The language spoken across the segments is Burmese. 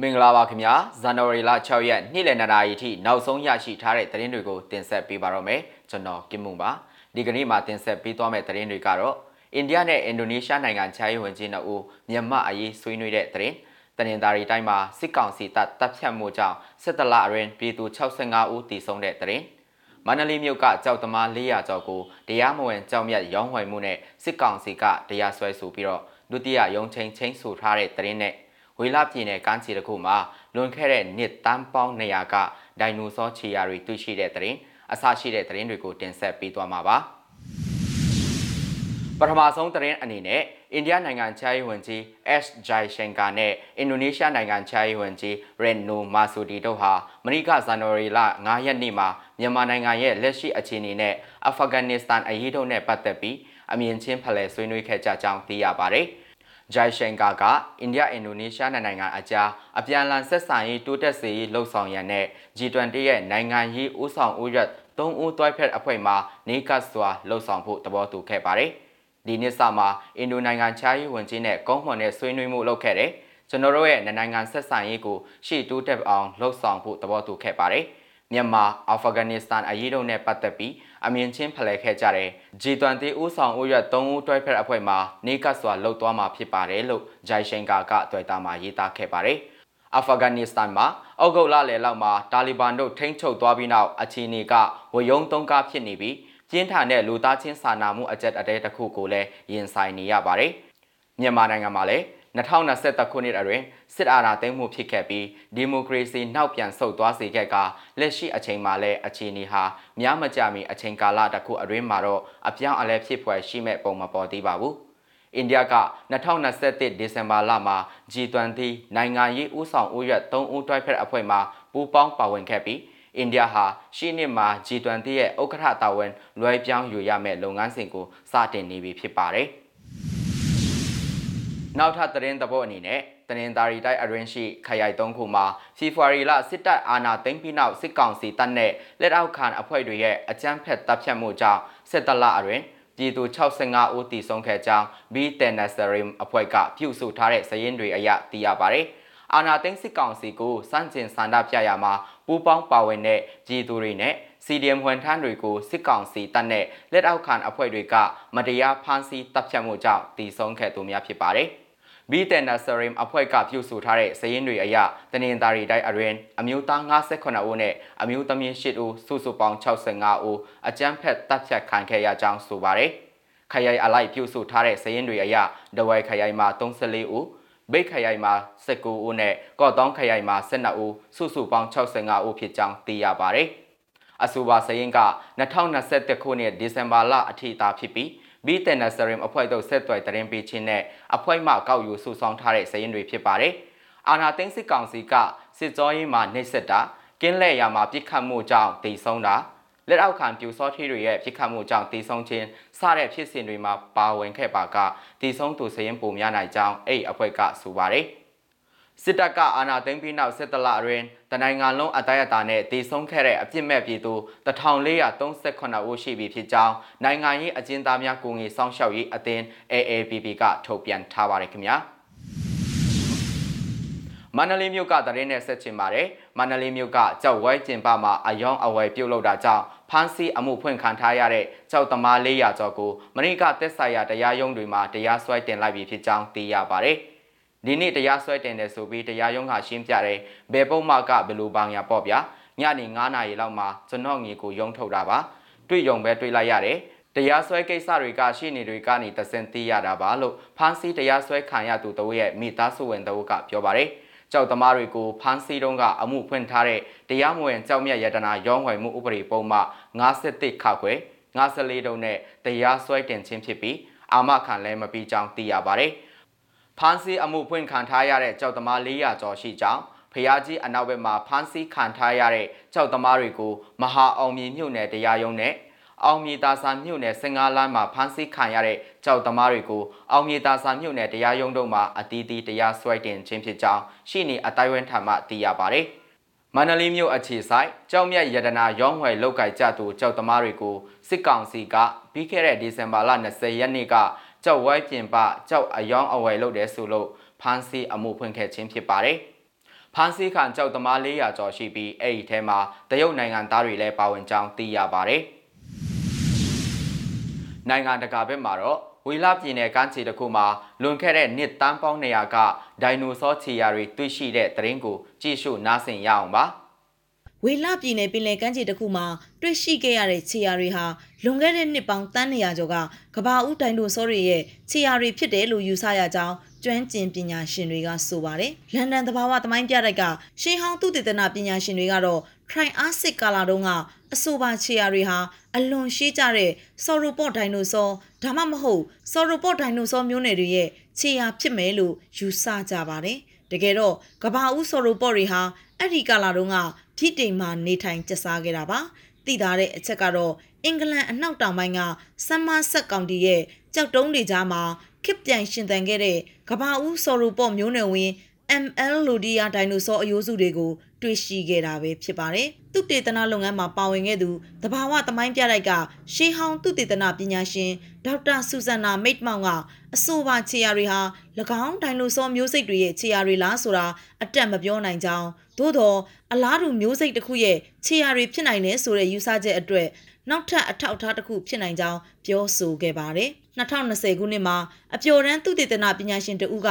မင်္ဂလာပါခင်ဗျာဇန်နဝါရီလ6ရက်နေ့လယ်2နာရီထိနောက်ဆုံးရရှိထားတဲ့သတင်းတွေကိုတင်ဆက်ပေးပါတော့မယ်ကျွန်တော်ကင်မွန်ပါဒီကနေ့မှာတင်ဆက်ပေးသွားမယ့်သတင်းတွေကတော့အိန္ဒိယနဲ့အင်ဒိုနီးရှားနိုင်ငံခြားရေးဝန်ကြီးတို့ဦးမြန်မာအရေးဆွေးနွေးတဲ့သတင်းတနင်္သာရီတိုင်းမှာစစ်ကောင်စီတပ်တပ်ဖြတ်မှုကြောင့်စစ်တလအရင်ပြည်သူ65ဦးတည်ဆုံတဲ့သတင်းမန္တလေးမြို့ကကြောက်သမား400ကျော်ကိုတရားမဝင်ကြောက်မြတ်ရောင်းဝယ်မှုနဲ့စစ်ကောင်စီကတရားစွဲဆိုပြီးတော့ဒုတိယရုံးချိန်ချင်းဆိုထားတဲ့သတင်းနဲ့ ဝေလာပြည်နယ်ကမ်းခြေတစ်ခုမှာလွန်ခဲ့တဲ့နှစ်တန်းပေါင်း200ကဒိုင်နိုဆောခြေရာတွေတွေ့ရှိတဲ့သတင်းအစရှိတဲ့သတင်းတွေကိုတင်ဆက်ပေးသွားမှာပါပထမဆုံးသတင်းအနေနဲ့အိန္ဒိယနိုင်ငံခြားရေးဝန်ကြီး S Jaishankar နဲ့အင်ဒိုနီးရှားနိုင်ငံခြားရေးဝန်ကြီး Retno Marsudi တို့ဟာမနီကဇန်နဝါရီလ9ရက်နေ့မှာမြန်မာနိုင်ငံရဲ့လက်ရှိအခြေအနေနဲ့အာဖဂန်နစ္စတန်အရေးတို့နဲ့ပတ်သက်ပြီးအမြင်ချင်းဖလှယ်ဆွေးနွေးခဲ့ကြကြောင်းသိရပါတယ်။ ဂျိုင်ရှင်ကာကအိန္ဒိယအင်ဒိုနီးရှားနိုင်ငံအကြားအပြန်အလှန်ဆက်ဆံရေးတိုးတက်စေရေးလှုံ့ဆော်ရန်နဲ့ G20 ရဲ့နိုင်ငံရေးဦးဆောင်ဦးရွက်၃ဦးတွိုက်ဖက်အဖွဲ့မှနေကတ်စွာလှုံ့ဆော်ဖို့သဘောတူခဲ့ပါတယ်။ဒီနှစ်စမှာအင်ဒိုနိုင်ငံခြားရေးဝန်ကြီးနဲ့ကုန်းမွန်နဲ့ဆွေးနွေးမှုလုပ်ခဲ့တယ်။ကျွန်တော်တို့ရဲ့နိုင်ငံဆက်ဆံရေးကိုရှေ့တိုးတက်အောင်လှုံ့ဆော်ဖို့သဘောတူခဲ့ပါတယ်။ မြန်မာအာဖဂန်နစ္စတန်အရေးတို့နဲ့ပတ်သက်ပြီးအမြင်ချင်းဖလှယ်ခဲ့ကြတဲ့ G20 ဦးဆောင်ဦးရွက်3ဦးတွဲဖက်အဖွဲ့မှနေကစွာလှုပ်သွားမှာဖြစ်ပါတယ်လို့ဂျိုင်ရှင်ကာကတွေ့တာမှာရေးသားခဲ့ပါတယ်။အာဖဂန်နစ္စတန်မှာအောက်ဂုတ်လလယ်လောက်မှာတာလီဘန်တို့ထိန်းချုပ်သွားပြီးနောက်အခြေအနေကဝယုံသုံးကားဖြစ်နေပြီးပြင်းထန်တဲ့လူသားချင်းစာနာမှုအကြက်အတဲတစ်ခုကိုလည်းရင်ဆိုင်နေရပါတယ်။မြန်မာနိုင်ငံမှာလည်း 2021ခုနှစ်အတွင်းစစ်အာဏာသိမ်းမှုဖြစ်ခဲ့ပြီးဒီမိုကရေစီနောက်ပြန်ဆုတ်သွားစေခဲ့ကလက်ရှိအချိန်မှာလည်းအခြေအနေဟာများမကြမီအချိန်ကာလတစ်ခုအတွင်းမှာတော့အပြောင်းအလဲဖြစ်ဖွယ်ရှိမဲ့ပုံမပေါ်သေးပါဘူး။အိန္ဒိယက2021ဒီဇင်ဘာလမှာ G20 နိုင်ငံရေးဦးဆောင်ဦးရွက်3ဦးတွဲဖက်အဖွဲ့မှပူးပေါင်းပါဝင်ခဲ့ပြီးအိန္ဒိယဟာရှေ့နှစ်မှာ G20 ရဲ့ဥက္ကဋ္ဌတာဝန်လွှဲပြောင်းယူရမယ့်လုပ်ငန်းစဉ်ကိုစတင်နေပြီဖြစ်ပါတယ်။ နောက်ထပ်သတင်းသဘောအနေနဲ့တနင်္သာရီတိုင်းအရင်ရှိခရိုင်၃ခုမှာဖေဖော်ဝါရီလစစ်တပ်အာဏာသိမ်းပြီးနောက်စစ်ကောင်စီတပ်နဲ့လက်အောက်ခံအဖွဲ့တွေရဲ့အကြမ်းဖက်တပ်ဖြတ်မှုကြောင့်စစ်တပ်လအရင်ပြည်သူ65ဦးတည်ဆုံးခဲ့ကြောင်း B Tenasserim အဖွဲ့ကပြုစုထားတဲ့စည်ရင်းတွေအရသိရပါတယ်။အာနာသိန်းစစ်ကောင်စီကိုစန့်ကျင်ဆန္ဒပြရမှာပူးပေါင်းပါဝင်တဲ့ပြည်သူတွေနဲ့ CDM ဝန်ထမ်းတွေကိုစစ်ကောင်စီတပ်နဲ့လက်အောက်ခံအဖွဲ့တွေကမတရားဖမ်းဆီးတပ်ဖြတ်မှုကြောင့်တည်ဆုံးခဲ့သူများဖြစ်ပါတယ်။ ဘီတန်နာဆရင်အဖွဲ့ကပြုစုထားတဲ့စည်ရင်းတွေအရတနင်္သာရီတိုင်းအရင်အမျိုးသား58ဦးနဲ့အမျိုးသမီး8ဦးစုစုပေါင်း65ဦးအကြမ်းဖက်တပ်ဖြတ်ခံခဲ့ရကြောင်းဆိုပါတယ်။ခရိုင်အလိုက်ပြုစုထားတဲ့စည်ရင်းတွေအရဒဝိုင်ခရိုင်မှာ34ဦးဘိတ်ခရိုင်မှာ19ဦးနဲ့ကော့တောင်းခရိုင်မှာ12ဦးစုစုပေါင်း65ဦးဖြစ်ကြောင်းသိရပါတယ်။အဆိုပါစည်ရင်းက2021ခုနှစ်ဒီဇင်ဘာလအထိသာဖြစ်ပြီး ဘီတန်နဆရင်အဖွဲ့တို့ဆက်သွယ်တရင်ပေးခြင်းနဲ့အဖွဲ့မှကောက်ယူစုဆောင်းထားတဲ့စည်ရင်းတွေဖြစ်ပါတယ်။အာနာသိန်းစစ်ကောင်စီကစစ်ကြောရေးမှာနှိပ်စက်တာကင်းလဲ့ရမှာပြစ်ခတ်မှုကြောင့်တိဆုံးတာလက်အောက်ခံပြူစောထီတွေရဲ့ပြစ်ခတ်မှုကြောင့်တိဆုံးခြင်းစတဲ့ဖြစ်စဉ်တွေမှာပါဝင်ခဲ့ပါကတိဆုံးသူစည်ရင်ပုံများနိုင်ကြောင်းအဲ့အဖွဲ့ကဆိုပါတယ်။ စစ်တပ်ကအာဏာသိမ်းပြီးနောက်စစ်တလအတွင်းတနိုင်ငံလုံးအတိုင်းအတာနဲ့တည်ဆုံးခဲ့တဲ့အပြစ်မဲ့ပြည်သူ1438ဦးရှိပြီဖြစ်ကြောင်းနိုင်ငံရေးအကျဉ်းသားများကိုငွေစောင့်ရှောက်ရေးအသင်း AAPP ကထုတ်ပြန်ထားပါတယ်ခင်ဗျာမန္တလေးမြို့ကတရင်နဲ့ဆက်ချင်ပါတယ်မန္တလေးမြို့ကကြောက်ဝဲကျင်ပမှာအယောင်အဝယ်ပြုတ်လောက်တာကြောင့်ဖမ်းဆီးအမှုဖွင့်ခံထားရတဲ့ကြောက်သမား400ကျော်ကိုမနိကသက်ဆိုင်ရာတရားရုံးတွေမှာတရားစွဲတင်လိုက်ပြီဖြစ်ကြောင်းသိရပါတယ်။ ဒီနေ့တရားစွဲတင်တယ်ဆိုပြီးတရားရုံးကရှင်းပြတယ်ဘယ်ပုံမှကဘယ်လိုပေါင်ရပေါ့ဗျာညနေ9နာရီလောက်မှာကျွန်တော်ငီကိုရုံးထုတ်တာပါတွေ့ရုံပဲတွေ့လိုက်ရတယ်တရားစွဲကိစ္စတွေကရှေ့နေတွေကနေတစင်သိရတာပါလို့ဖမ်းဆီးတရားစွဲခံရသူတဝက်ရဲ့မိသားစုဝင်တဝက်ကပြောပါတယ်ကြောက်သမားတွေကိုဖမ်းဆီးတုန်းကအမှုဖွင့်ထားတဲ့တရားမဝင်ကြောက်မြတ်ရတနာရောင်းဝယ်မှုဥပဒေပုံမှ51ခါခွဲ54တုံးနဲ့တရားစွဲတင်ခြင်းဖြစ်ပြီးအာမခံလည်းမပြီးကြောင်းသိရပါတယ်။ ဖမ်းဆီးအမှုဖွင့်ခံထားရတဲ့ကြောက်သမား400ကျော်ရှိကြောင်းဖျားကြီးအနောက်ဘက်မှာဖမ်းဆီးခံထားရတဲ့ကြောက်သမားတွေကိုမဟာအောင်မြေမြို့နယ်တရားရုံးနဲ့အောင်မြေတာဆာမြို့နယ်စင်ကားလမ်းမှာဖမ်းဆီးခံရတဲ့ကြောက်သမားတွေကိုအောင်မြေတာဆာမြို့နယ်တရားရုံးတို့မှာအတီးတီးတရားစွဲတင်ခြင်းဖြစ်ကြောင်းရှိနေအတိုင်းဝန်းထံမှသိရပါတယ်။မန္တလေးမြို့အခြေဆိုင်ကြောက်မြတ်ရတနာရောင်းဝယ်လောက်ကိုက်ကြသူကြောက်သမားတွေကိုစစ်ကောင်စီကပြီးခဲ့တဲ့ဒီဇင်ဘာလ20ရက်နေ့က ကြောက်ဝိုင်းပြင်ပကြောက်အယောင်းအဝယ်လုပ်တယ်ဆိုလို့ဖမ်းဆီးအမှုဖွင့်ခဲ့ခြင်းဖြစ်ပါတယ်။ဖဖမ်းဆီးခံကြောက်သမား400ကျော်ရှိပြီးအဲ့ဒီထဲမှာတရုတ်နိုင်ငံသားတွေလည်းပါဝင်ကြောင်းသိရပါတယ်နိုင်ငံတကာဘက်မှာတော့ဝီလာပြည်နယ်ကမ်းခြေတစ်ခုမှာလွန်ခဲ့တဲ့နှစ်တန်းပေါင်း200ကဒိုင်နိုဆောခြေရာတွေတွေ့ရှိတဲ့သတင်းကိုကြည့်ရှုနားဆင်ရအောင်ပါ။ ဝေလပြည်နယ်ပင်လယ်ကမ်းခြေတစ်ခုမှာတွေ့ရှိခဲ့ရတဲ့ခြေရာတွေဟာလွန်ခဲ့တဲ့နှစ်ပေါင်းတန်း200ကျော်ကကဘာဦးဒိုင်နိုဆောတွေရဲ့ခြေရာတွေဖြစ်တယ်လို့ယူဆရကြောင်းကျွမ်းကျင်ပညာရှင်တွေကဆိုပါတယ်။လန်ဒန်သဘာဝသမိုင်းပြတိုက်ကရှေးဟောင်းသုတေသနပညာရှင်တွေကတော့ Triassic ကာလာတုန်းကအဆိုပါခြေရာတွေဟာအလွန်ရှေးကြတဲ့ Sauropod ဒိုင်နိုဆောဒါမှမဟုတ် Sauropod ဒိုင်နိုဆောမျိုးနွယ်တွေရဲ့ခြေရာဖြစ်မယ်လို့ယူဆကြပါတယ်။တကယ်တော့ကဘာဦး Sauropod တွေဟာအဲ့ဒီကာလာတုန်းက ထိတိမ်မှာနေထိုင်ကျစားခဲ့တာပါသိထားတဲ့အချက်ကတော့အင်္ဂလန်အနောက်တောင်ပိုင်းကဆမ်မာဆက်ကောင်တီရဲ့ကြောက်တုံးတွေကြားမှာခစ်ပြန်ရှင်သန်ခဲ့တဲ့ကဘာဦးဆော်ရူပေါ့မျိုးနွယ်ဝင် ML လိုဒီယာဒိုင်နိုဆောအယိုးစုတွေကိုတွေ့ရှိခဲ့တာပဲဖြစ်ပါတယ်။သူတေသနလုပ်ငန်းမှာပါဝင်ခဲ့သူတဘာဝသမိုင်းပြတိုက်ကရှေးဟောင်းသူတေသနပညာရှင်ဒေါက်တာဆူဇန်နာမိတ်မောင်ကအဆိုပါခြေရာတွေဟာ၎င်းဒိုင်နိုဆောမျိုးစိတ်တွေရဲ့ခြေရာတွေလားဆိုတာအတက်မပြောနိုင်ကြောင်းသို့တော့အလားတူမျိုးစိတ်တစ်ခုရဲ့ခြေရာတွေဖြစ်နိုင်တယ်ဆိုတဲ့ယူဆချက်အတွက်နောက်ထပ်အထောက်အထားတစ်ခုဖြစ်နိုင်ကြောင်းပြောဆိုခဲ့ပါတယ်။2020ခုနှစ်မှာအပျော်တမ်းသုတေသနပညာရှင်တဦးက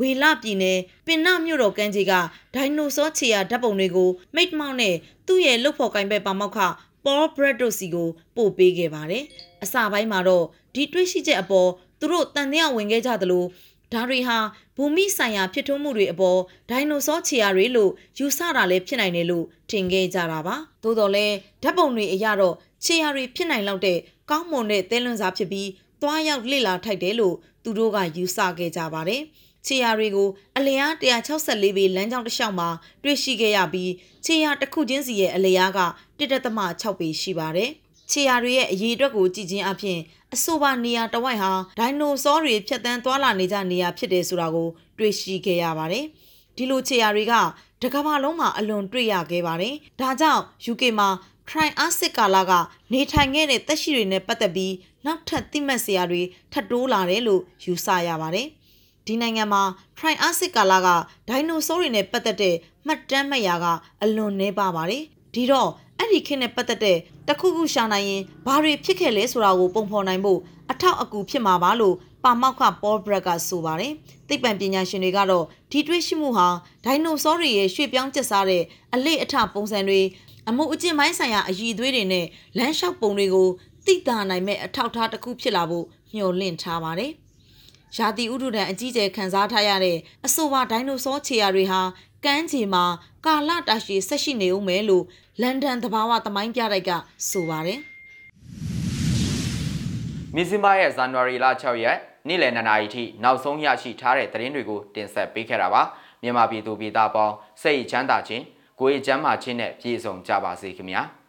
ဝေလပြည်နယ်ပင်နမြို့တော်ကမ်းခြေကဒိုင်နိုဆောခြေရာဓာတ်ပုံတွေကိုမိတ်မောက်နဲ့သူ့ရဲ့လုတ်ဖော်ကိုင်ဘက်ပါမောက်ခပေါ်ဘရက်ဒိုစီကိုပို့ပေးခဲ့ပါတယ်။အစပိုင်းမှာတော့ဒီတွေ့ရှိချက်အပေါ်သူတို့တန်တရားဝင်ခဲ့ကြသလိုဒါတွေဟာဘူမိဆိုင်ရာဖြစ်ထွန်းမှုတွေအပေါ်ဒိုင်နိုဆောခြေရာတွေလို့ယူဆတာလည်းဖြစ်နိုင်တယ်လို့ထင်ခဲ့ကြတာပါ။သို့တော်လည်းဓာတ်ပုံတွေအရတော့ခြေရာတွေဖြစ်နိုင်လောက်တဲ့ကောင်းမွန်တဲ့သဲလွန်စာဖြစ်ပြီးသွားရောက်လေ့လာထိုက်တယ်လို့သူတို့ကယူဆခဲ့ကြပါတယ်။ ခြေရာတွေကိုအလျား164ပေလမ်းကြောင်းတစ်လျှောက်မှာတွေ့ရှိခဲ့ရပြီးခြေရာတစ်ခုချင်းစီရဲ့အလျားက1.6ပေရှိပါတယ်။ခြေရာတွေရဲ့အရေးအတွက်ကိုကြည့်ချင်းအပြင်အဆိုပါနေရာတဝိုက်ဟာဒိုင်နိုဆောတွေဖြတ်တန်းသွားလာနေကြနေရာဖြစ်တယ်ဆိုတာကိုတွေ့ရှိခဲ့ရပါတယ်။ဒီလိုခြေရာတွေကတကမ္ဘာလုံးမှာအလွန်တွေ့ရခဲ့ပါတယ်။ဒါကြောင့် UK မှာ Triassic ကာလကနေထိုင်ခဲ့တဲ့သက်ရှိတွေနဲ့ပတ်သက်ပြီးနောက်ထပ်သိမှတ်စရာတွေထပ်တိုးလာတယ်လို့ယူဆရပါတယ်။ ဒီနိုင်ငံမှာ Triassic ကာလကဒိုင်နိုဆောတွေနဲ့ပတ်သက်တဲ့မှတ်တမ်းမှတ်ရာကအလွန်နှဲပါပါတယ်။ဒီတော့အဲ့ဒီခေတ်နဲ့ပတ်သက်တဲ့တခုခုရှာနိုင်ရင်ဘာတွေဖြစ်ခဲ့လဲဆိုတာကိုပုံဖော်နိုင်ဖို့အထောက်အကူဖြစ်မှာပါလို့ပါမောက်ခပေါ်ဘရက်ကဆိုပါတယ်။သိပ္ပံပညာရှင်တွေကတော့ဒီတွေ့ရှိမှုဟာဒိုင်နိုဆောတွေရဲ့ရွှေ့ပြောင်းကျက်စားတဲ့အလေအထပုံစံတွေအမှုအကျင့်ပိုင်းဆိုင်ရာအည်သွေးတွေနဲ့လမ်းလျှောက်ပုံတွေကိုသိတာနိုင်မဲ့အထောက်အထားတစ်ခုဖြစ်လာဖို့မျှော်လင့်ထားပါတယ်။ ရာသီဥတုဒဏ်အကြီးကျယ်ခံစားထားရတဲ့အဆိုပါဒိုင်နိုဆောခြေရာတွေဟာကမ်းခြေမှာကာလတာရှည်ဆက်ရှိနေဦးမယ်လို့လန်ဒန်သဘာဝသမိုင်းပြတိုက်ကဆိုပါတယ်။မြစ်စမရဲ့ဇန်နဝါရီလ6ရက်နေ့လယ်2နာရီထိနောက်ဆုံးရရှိထားတဲ့သတင်းတွေကိုတင်ဆက်ပေးခဲ့တာပါမြန်မာပြည်သူပြည်သားပေါင်းစိတ်ချမ်းသာခြင်းကိုယ်ချမ်းသာခြင်းနဲ့ပြည့်စုံကြပါစေခင်ဗျာ။